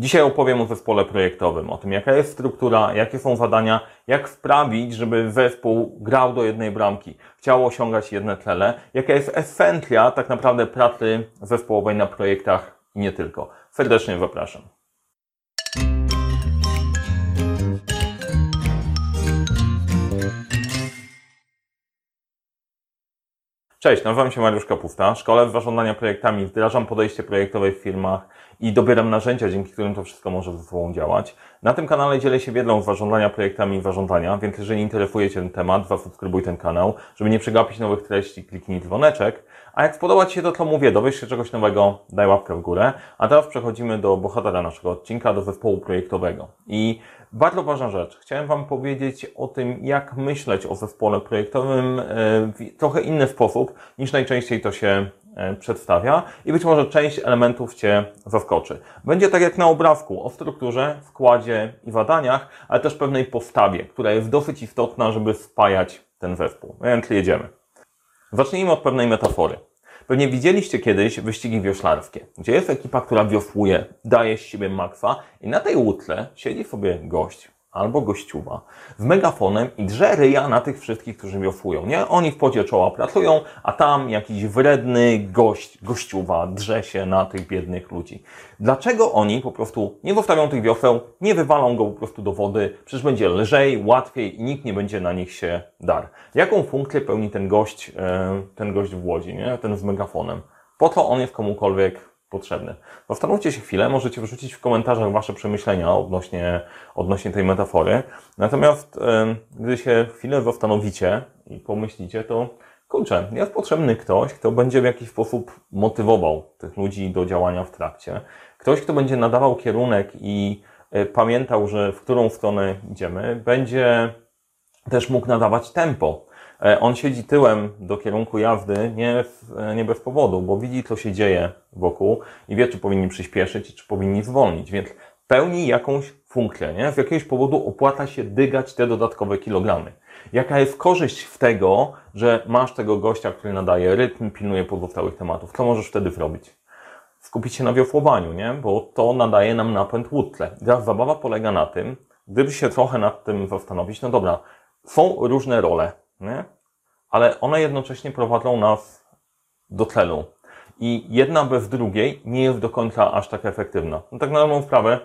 Dzisiaj opowiem o zespole projektowym, o tym jaka jest struktura, jakie są zadania, jak sprawić, żeby zespół grał do jednej bramki, chciał osiągać jedne cele, jaka jest esencja tak naprawdę pracy zespołowej na projektach i nie tylko. Serdecznie zapraszam. Cześć, nazywam się Mariusz Kapusta. Szkole w zarządzania projektami, wdrażam podejście projektowe w firmach i dobieram narzędzia, dzięki którym to wszystko może ze sobą działać. Na tym kanale dzielę się wiedzą z zarządzania projektami i zarządzania, więc jeżeli interesuje Cię ten temat, zasubskrybuj ten kanał, żeby nie przegapić nowych treści, kliknij dzwoneczek. A jak podoba Ci się to, co mówię, dowiesz się czegoś nowego, daj łapkę w górę. A teraz przechodzimy do bohatera naszego odcinka, do zespołu projektowego. I bardzo ważna rzecz. Chciałem Wam powiedzieć o tym, jak myśleć o zespole projektowym e, w trochę inny sposób, niż najczęściej to się e, przedstawia i być może część elementów Cię zaskoczy. Będzie tak jak na obrazku, o strukturze, wkładzie i zadaniach, ale też pewnej postawie, która jest dosyć istotna, żeby spajać ten zespół. Więc jedziemy. Zacznijmy od pewnej metafory. Pewnie widzieliście kiedyś wyścigi wioślarskie, gdzie jest ekipa, która wiosłuje, daje z siebie maksa i na tej łutle siedzi sobie gość albo gościuwa z megafonem i drze ryja na tych wszystkich, którzy wiosłują, nie? Oni w podzie czoła pracują, a tam jakiś wredny gość, gościuwa drze się na tych biednych ludzi. Dlaczego oni po prostu nie zostawią tych wioseł, nie wywalą go po prostu do wody? Przecież będzie lżej, łatwiej i nikt nie będzie na nich się dar. Jaką funkcję pełni ten gość, e, ten gość w łodzi, nie? Ten z megafonem? Po co on jest komukolwiek potrzebny. Zastanówcie się chwilę, możecie wrzucić w komentarzach Wasze przemyślenia odnośnie, odnośnie tej metafory. Natomiast gdy się chwilę zastanowicie i pomyślicie, to kurczę, jest potrzebny ktoś, kto będzie w jakiś sposób motywował tych ludzi do działania w trakcie. Ktoś, kto będzie nadawał kierunek i e, pamiętał, że w którą stronę idziemy, będzie też mógł nadawać tempo on siedzi tyłem do kierunku jazdy nie, e, nie bez powodu, bo widzi, co się dzieje wokół i wie, czy powinni przyspieszyć, czy powinni zwolnić, więc pełni jakąś funkcję, nie? Z jakiegoś powodu opłaca się dygać te dodatkowe kilogramy. Jaka jest korzyść w tego, że masz tego gościa, który nadaje rytm, pilnuje pozostałych tematów? Co możesz wtedy zrobić? Skupić się na wiosłowaniu, nie? Bo to nadaje nam napęd łutle. Teraz zabawa polega na tym, gdyby się trochę nad tym zastanowić, no dobra, są różne role, nie? ale one jednocześnie prowadzą nas do celu. I jedna bez drugiej nie jest do końca aż tak efektywna. No tak na dobrą sprawę,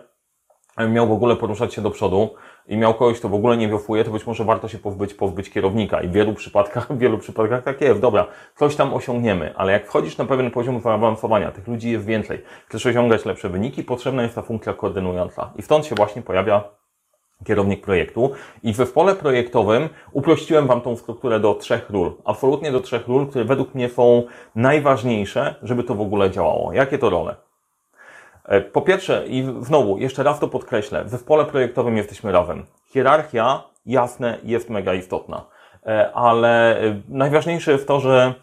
miał w ogóle poruszać się do przodu i miał kogoś, kto w ogóle nie wiofuje, to być może warto się pozbyć, pozbyć kierownika. I w wielu przypadkach, w wielu przypadkach tak jest. Dobra, coś tam osiągniemy, ale jak wchodzisz na pewien poziom zaawansowania, tych ludzi jest więcej, chcesz osiągać lepsze wyniki, potrzebna jest ta funkcja koordynująca. I stąd się właśnie pojawia kierownik projektu. I w zespole projektowym uprościłem Wam tą strukturę do trzech ról. Absolutnie do trzech ról, które według mnie są najważniejsze, żeby to w ogóle działało. Jakie to role? E, po pierwsze, i znowu, jeszcze raz to podkreślę, w zespole projektowym jesteśmy razem. Hierarchia, jasne, jest mega istotna. E, ale e, najważniejsze jest to, że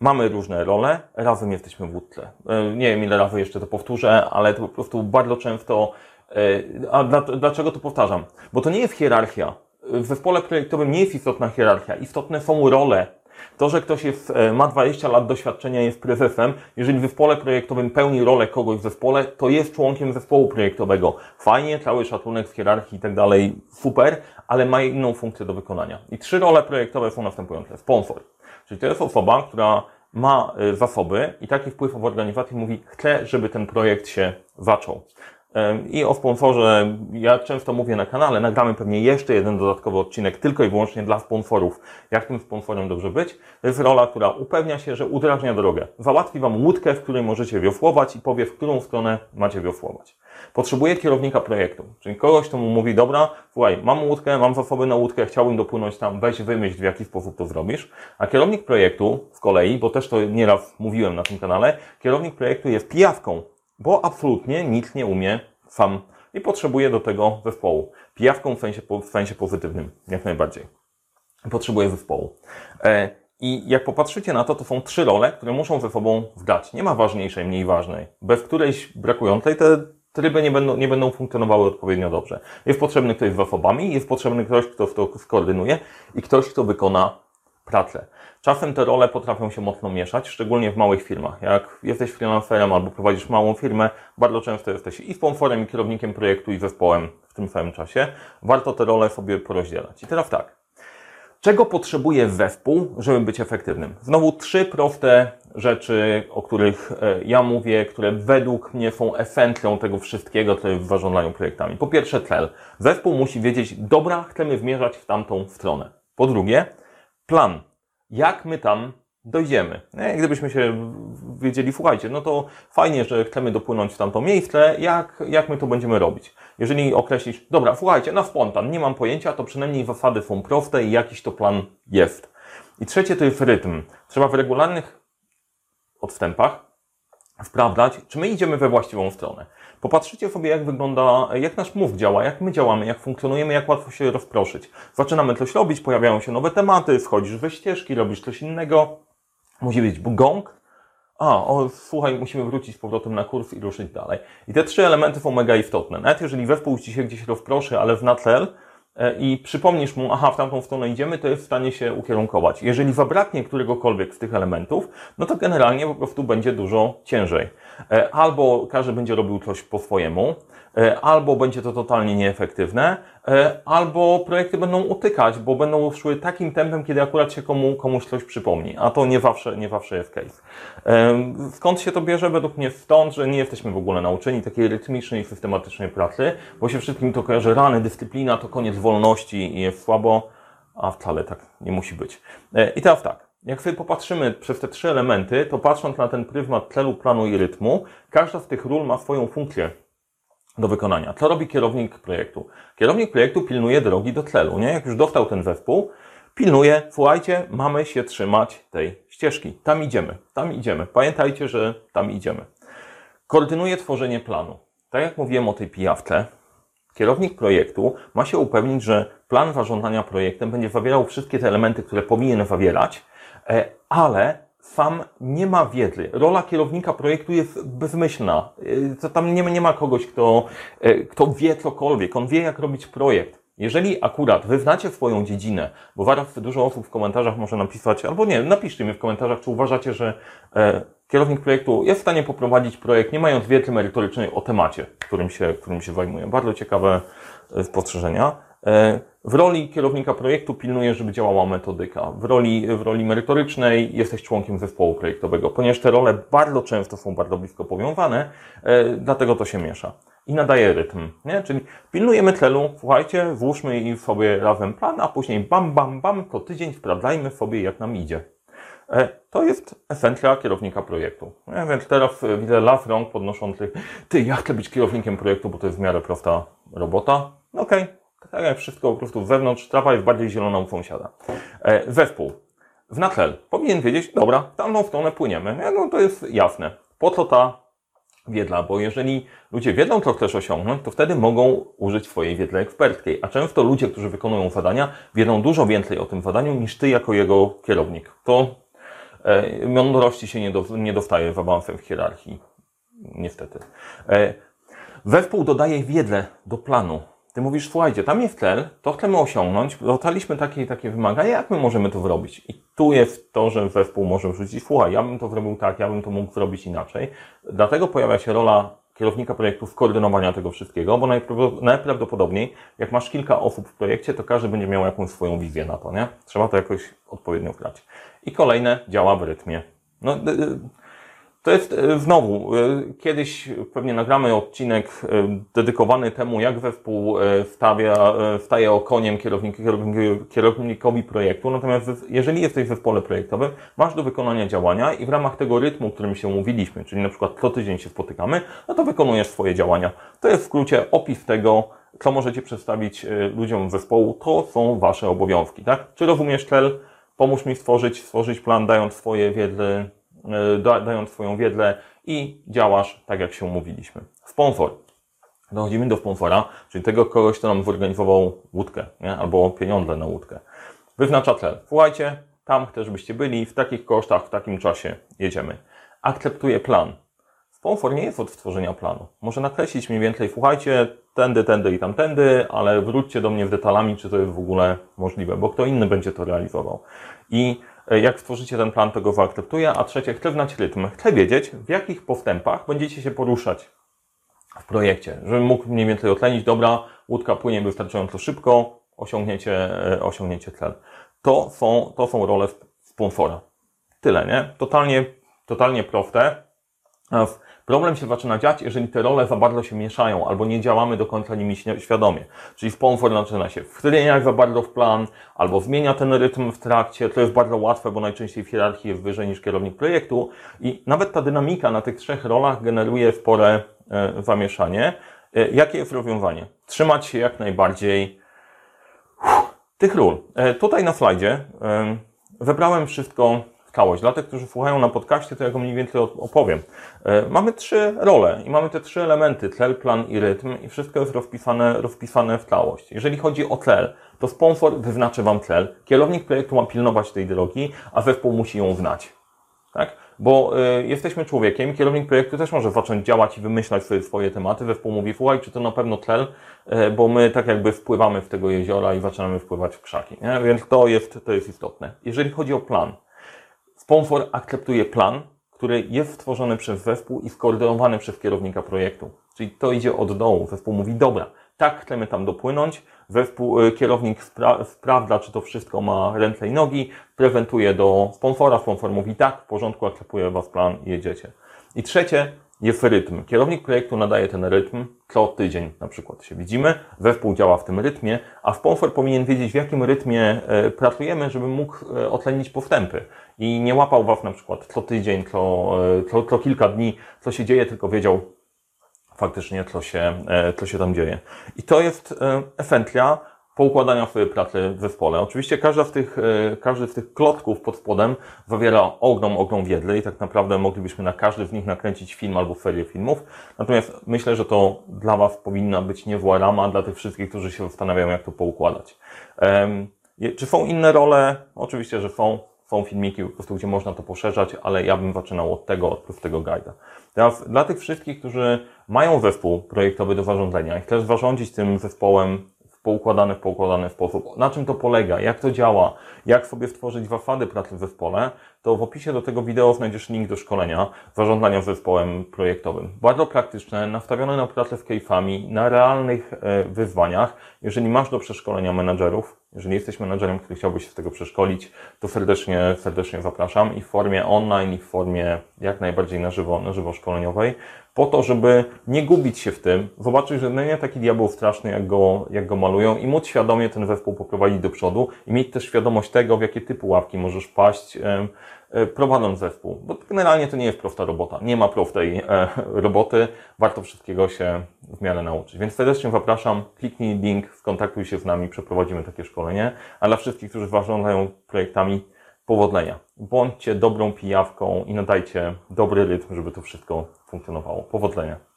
mamy różne role, razem jesteśmy w łódce. Nie wiem, ile razy jeszcze to powtórzę, ale to po prostu bardzo często a dlaczego to powtarzam? Bo to nie jest hierarchia. W zespole projektowym nie jest istotna hierarchia. Istotne są role. To, że ktoś jest, e, ma 20 lat doświadczenia, jest prezesem, jeżeli w zespole projektowym pełni rolę kogoś w zespole, to jest członkiem zespołu projektowego. Fajnie, cały szacunek w hierarchii i tak dalej, super, ale ma inną funkcję do wykonania. I trzy role projektowe są następujące. Sponsor. Czyli to jest osoba, która ma e, zasoby i taki wpływ w organizacji mówi, chcę, żeby ten projekt się zaczął. I o sponsorze, ja często mówię na kanale, nagramy pewnie jeszcze jeden dodatkowy odcinek tylko i wyłącznie dla sponsorów. Jak tym sponsorem dobrze być? To jest rola, która upewnia się, że udrażnia drogę. Załatwi Wam łódkę, w której możecie wiosłować i powie, w którą stronę macie wiosłować. Potrzebuje kierownika projektu, czyli kogoś, kto mu mówi, dobra, słuchaj, mam łódkę, mam zasoby na łódkę, chciałbym dopłynąć tam, weź wymyśl, w jaki sposób to zrobisz. A kierownik projektu z kolei, bo też to nieraz mówiłem na tym kanale, kierownik projektu jest pijawką bo absolutnie nic nie umie sam i potrzebuje do tego zespołu. Pijawką w sensie, w sensie pozytywnym, jak najbardziej. Potrzebuje zespołu. E, I jak popatrzycie na to, to są trzy role, które muszą ze sobą wgrać. Nie ma ważniejszej, mniej ważnej. Bez którejś brakującej te tryby nie będą, nie będą funkcjonowały odpowiednio dobrze. Jest potrzebny ktoś z zasobami, jest potrzebny ktoś, kto to skoordynuje i ktoś, kto wykona pracę. Czasem te role potrafią się mocno mieszać, szczególnie w małych firmach. Jak jesteś freelancerem albo prowadzisz małą firmę, bardzo często jesteś i sponsorem, i kierownikiem projektu, i zespołem w tym samym czasie. Warto te role sobie porozdzielać. I teraz tak. Czego potrzebuje zespół, żeby być efektywnym? Znowu trzy proste rzeczy, o których e, ja mówię, które według mnie są esencją tego wszystkiego, co jest w zarządzaniu projektami. Po pierwsze cel. Zespół musi wiedzieć, dobra, chcemy zmierzać w tamtą stronę. Po drugie, plan. Jak my tam dojdziemy. Nie? Gdybyśmy się wiedzieli, słuchajcie, no to fajnie, że chcemy dopłynąć w tamto miejsce, jak, jak my to będziemy robić? Jeżeli określisz, dobra, słuchajcie, na spontan, nie mam pojęcia, to przynajmniej zasady są proste i jakiś to plan jest. I trzecie to jest rytm. Trzeba w regularnych odstępach sprawdzać, czy my idziemy we właściwą stronę. Popatrzycie sobie, jak wygląda, jak nasz mów działa, jak my działamy, jak funkcjonujemy, jak łatwo się rozproszyć. Zaczynamy coś robić, pojawiają się nowe tematy, wchodzisz we ścieżki, robisz coś innego. Musi być gong. A, o, słuchaj, musimy wrócić z powrotem na kurs i ruszyć dalej. I te trzy elementy są mega istotne. Nawet jeżeli zespół ci się gdzieś rozproszy, ale w na cel, i przypomnisz mu, aha, w tamtą stronę idziemy, to jest w stanie się ukierunkować. Jeżeli zabraknie któregokolwiek z tych elementów, no to generalnie po prostu będzie dużo ciężej. E, albo każdy będzie robił coś po swojemu, e, albo będzie to totalnie nieefektywne, albo projekty będą utykać, bo będą szły takim tempem, kiedy akurat się komu, komuś coś przypomni, a to nie zawsze, nie zawsze jest case. Skąd się to bierze? Według mnie stąd, że nie jesteśmy w ogóle nauczeni takiej rytmicznej, systematycznej pracy, bo się wszystkim to kojarzy rany, dyscyplina, to koniec wolności i jest słabo, a wcale tak nie musi być. I teraz tak, jak sobie popatrzymy przez te trzy elementy, to patrząc na ten pryzmat celu, planu i rytmu, każda z tych ról ma swoją funkcję do wykonania. Co robi kierownik projektu? Kierownik projektu pilnuje drogi do celu, nie? Jak już dostał ten zespół, pilnuje, słuchajcie, mamy się trzymać tej ścieżki. Tam idziemy, tam idziemy. Pamiętajcie, że tam idziemy. Koordynuje tworzenie planu. Tak jak mówiłem o tej pijawce, kierownik projektu ma się upewnić, że plan zarządzania projektem będzie zawierał wszystkie te elementy, które powinien zawierać, ale sam nie ma wiedzy. Rola kierownika projektu jest bezmyślna. To tam nie, nie ma kogoś, kto, e, kto wie cokolwiek. On wie, jak robić projekt. Jeżeli akurat wy znacie swoją dziedzinę, bo zaraz dużo osób w komentarzach może napisać, albo nie, napiszcie mi w komentarzach, czy uważacie, że e, kierownik projektu jest w stanie poprowadzić projekt, nie mając wiedzy merytorycznej o temacie, którym się, którym się zajmuje. Bardzo ciekawe e, spostrzeżenia. E, w roli kierownika projektu pilnuję, żeby działała metodyka. W roli, w roli merytorycznej jesteś członkiem zespołu projektowego, ponieważ te role bardzo często są bardzo blisko powiązane, e, dlatego to się miesza. I nadaje rytm, nie? Czyli pilnujemy celu, słuchajcie, włóżmy sobie razem plan, a później bam, bam, bam, to tydzień sprawdzajmy sobie, jak nam idzie. E, to jest esencja kierownika projektu. Nie? Więc teraz widzę las rąk podnoszących, ty, ja chcę być kierownikiem projektu, bo to jest w miarę prosta robota. Okej, okay tak jak wszystko po prostu wewnątrz, trawa jest bardziej zielona u sąsiada. E, zespół. W natchel powinien wiedzieć, dobra, tamtą stronę płyniemy. No to jest jasne. Po co ta wiedza? Bo jeżeli ludzie wiedzą, co chcesz osiągnąć, to wtedy mogą użyć swojej wiedzy eksperckiej. A często ludzie, którzy wykonują zadania, wiedzą dużo więcej o tym zadaniu niż ty jako jego kierownik. To e, mądrości się nie, do, nie dostaje w awansem w hierarchii. Niestety. E, zespół dodaje wiedzę do planu. Ty mówisz, słuchajcie, tam jest cel, to chcemy osiągnąć, dostaliśmy takie i takie wymagania, jak my możemy to zrobić? I tu jest to, że zespół może wrzucić, słuchaj, ja bym to zrobił tak, ja bym to mógł zrobić inaczej. Dlatego pojawia się rola kierownika projektu koordynowania tego wszystkiego, bo najprawdopodobniej, jak masz kilka osób w projekcie, to każdy będzie miał jakąś swoją wizję na to, nie? Trzeba to jakoś odpowiednio wgrać. I kolejne działa w rytmie. No, to jest e, znowu, e, kiedyś pewnie nagramy odcinek e, dedykowany temu, jak zespół stawia, staje okoniem kierownik, kierownikowi projektu. Natomiast jeżeli jesteś w zespole projektowym, masz do wykonania działania i w ramach tego rytmu, którym się umówiliśmy, czyli na przykład co tydzień się spotykamy, no to wykonujesz swoje działania. To jest w skrócie opis tego, co możecie przedstawić ludziom zespołu, to są Wasze obowiązki, tak? Czy rozumiesz cel? Pomóż mi stworzyć, stworzyć plan, dając swoje wiedzy E, dając swoją wiedzę i działasz tak, jak się umówiliśmy. Sponsor. Dochodzimy do sponsora, czyli tego kogoś, kto nam zorganizował łódkę, nie? albo pieniądze na łódkę. Wyznacza cel. Słuchajcie, tam chcę, żebyście byli, w takich kosztach, w takim czasie jedziemy. Akceptuje plan. Sponsor nie jest od stworzenia planu. Może nakreślić mniej więcej, słuchajcie, tędy, tędy i tamtędy, ale wróćcie do mnie w detalami, czy to jest w ogóle możliwe, bo kto inny będzie to realizował. I Jak stworzycie ten plan, to go wyakceptuję. A trzecie, chcę znać rytm. Chcę wiedzieć, w jakich postępach będziecie się poruszać w projekcie, żebym mógł mniej więcej otlenić, dobra, łódka płynie wystarczająco szybko, osiągniecie, e, osiągniecie cel. To są, to są role sponsora. Tyle, nie? Totalnie, totalnie proste. Problem się zaczyna dziać, jeżeli te role za bardzo się mieszają, albo nie działamy do końca nimi świadomie. Czyli sponsor zaczyna się wtryniać za bardzo w plan, albo zmienia ten rytm w trakcie. To jest bardzo łatwe, bo najczęściej w hierarchii jest wyżej niż kierownik projektu. I nawet ta dynamika na tych trzech rolach generuje spore zamieszanie. E, jakie jest rozwiązanie? Trzymać się jak najbardziej tych ról. E, Tutaj na slajdzie em, wybrałem wszystko Dla tych, którzy słuchają na podcaście, to ja go mniej więcej op- opowiem. E, Mamy trzy role i mamy te trzy elementy, cel, plan i rytm i wszystko jest rozpisane, rozpisane w całość. Jeżeli chodzi o cel, to sponsor wyznaczy Wam cel, kierownik projektu ma pilnować tej drogi, a zespół musi ją znać. Tak? Bo y, jesteśmy człowiekiem, kierownik projektu też może zacząć działać i wymyślać sobie swoje tematy. Zespół mówi, słuchaj, czy to na pewno cel, y, bo my tak jakby wpływamy w tego jeziora i zaczynamy wpływać w krzaki. Nie? Więc to jest, to jest istotne. Jeżeli chodzi o plan, sponsor akceptuje plan, który jest stworzony przez zespół i skoordynowany przez kierownika projektu. Czyli to idzie od dołu. Zespół mówi, dobra, tak chcemy tam dopłynąć. Zespół, y, kierownik spra- sprawdza, czy to wszystko ma ręce i nogi, prezentuje do sponsora, sponsor mówi tak, w porządku, akceptuje Was plan jedziecie. I trzecie jest rytm. Kierownik projektu nadaje ten rytm, co tydzień na przykład się widzimy, zespół działa w tym rytmie, a sponsor powinien wiedzieć, w jakim rytmie e, pracujemy, żeby mógł e, otlenić postępy. I nie łapał Was na przykład co tydzień, co, e, co, co kilka dni, co się dzieje, tylko wiedział faktycznie, co się, co się tam dzieje. I to jest e, esencja poukładania swojej pracy w zespole. Oczywiście każda z tych, e, każdy z tych klocków pod spodem zawiera ogrom, ogrom wiedzy i tak naprawdę moglibyśmy na każdy z nich nakręcić film albo serię filmów. Natomiast myślę, że to dla Was powinna być niezła rama dla tych wszystkich, którzy się zastanawiają, jak to poukładać. Czy są inne role? Oczywiście, że są. Są filmiki, po prostu, gdzie można to poszerzać, ale ja bym zaczynał od tego, od prostego guida. Teraz dla tych wszystkich, którzy mają zespół projektowy do zarządzania i chcesz zarządzić tym zespołem poukładany, w poukładany sposób, na czym to polega, jak to działa, jak sobie stworzyć zasady pracy w zespole, to w opisie do tego wideo znajdziesz link do szkolenia zarządzania zespołem projektowym. Bardzo praktyczne, nastawione na pracę z case'ami, na realnych e, wyzwaniach. Jeżeli masz do przeszkolenia menadżerów, jeżeli jesteś menadżerem, który chciałby się z tego przeszkolić, to serdecznie, serdecznie zapraszam i w formie online, i w formie jak najbardziej na żywo, na żywo szkoleniowej, po to, żeby nie gubić się w tym, zobaczyć, że no nie taki diabeł straszny, jak go, jak go malują i móc świadomie ten zespół poprowadzić do przodu i mieć też świadomość tego, w jakie typy ławki możesz paść, prowadząc zespół. Bo generalnie to nie jest prosta robota. Nie ma prostej e, roboty. Warto wszystkiego się w miarę nauczyć. Więc serdecznie zapraszam. Kliknij link, skontaktuj się z nami, przeprowadzimy takie szkolenie. A dla wszystkich, którzy zarządzają projektami, powodzenia. Bądźcie dobrą pijawką i nadajcie dobry rytm, żeby to wszystko funkcjonowało. Powodzenia.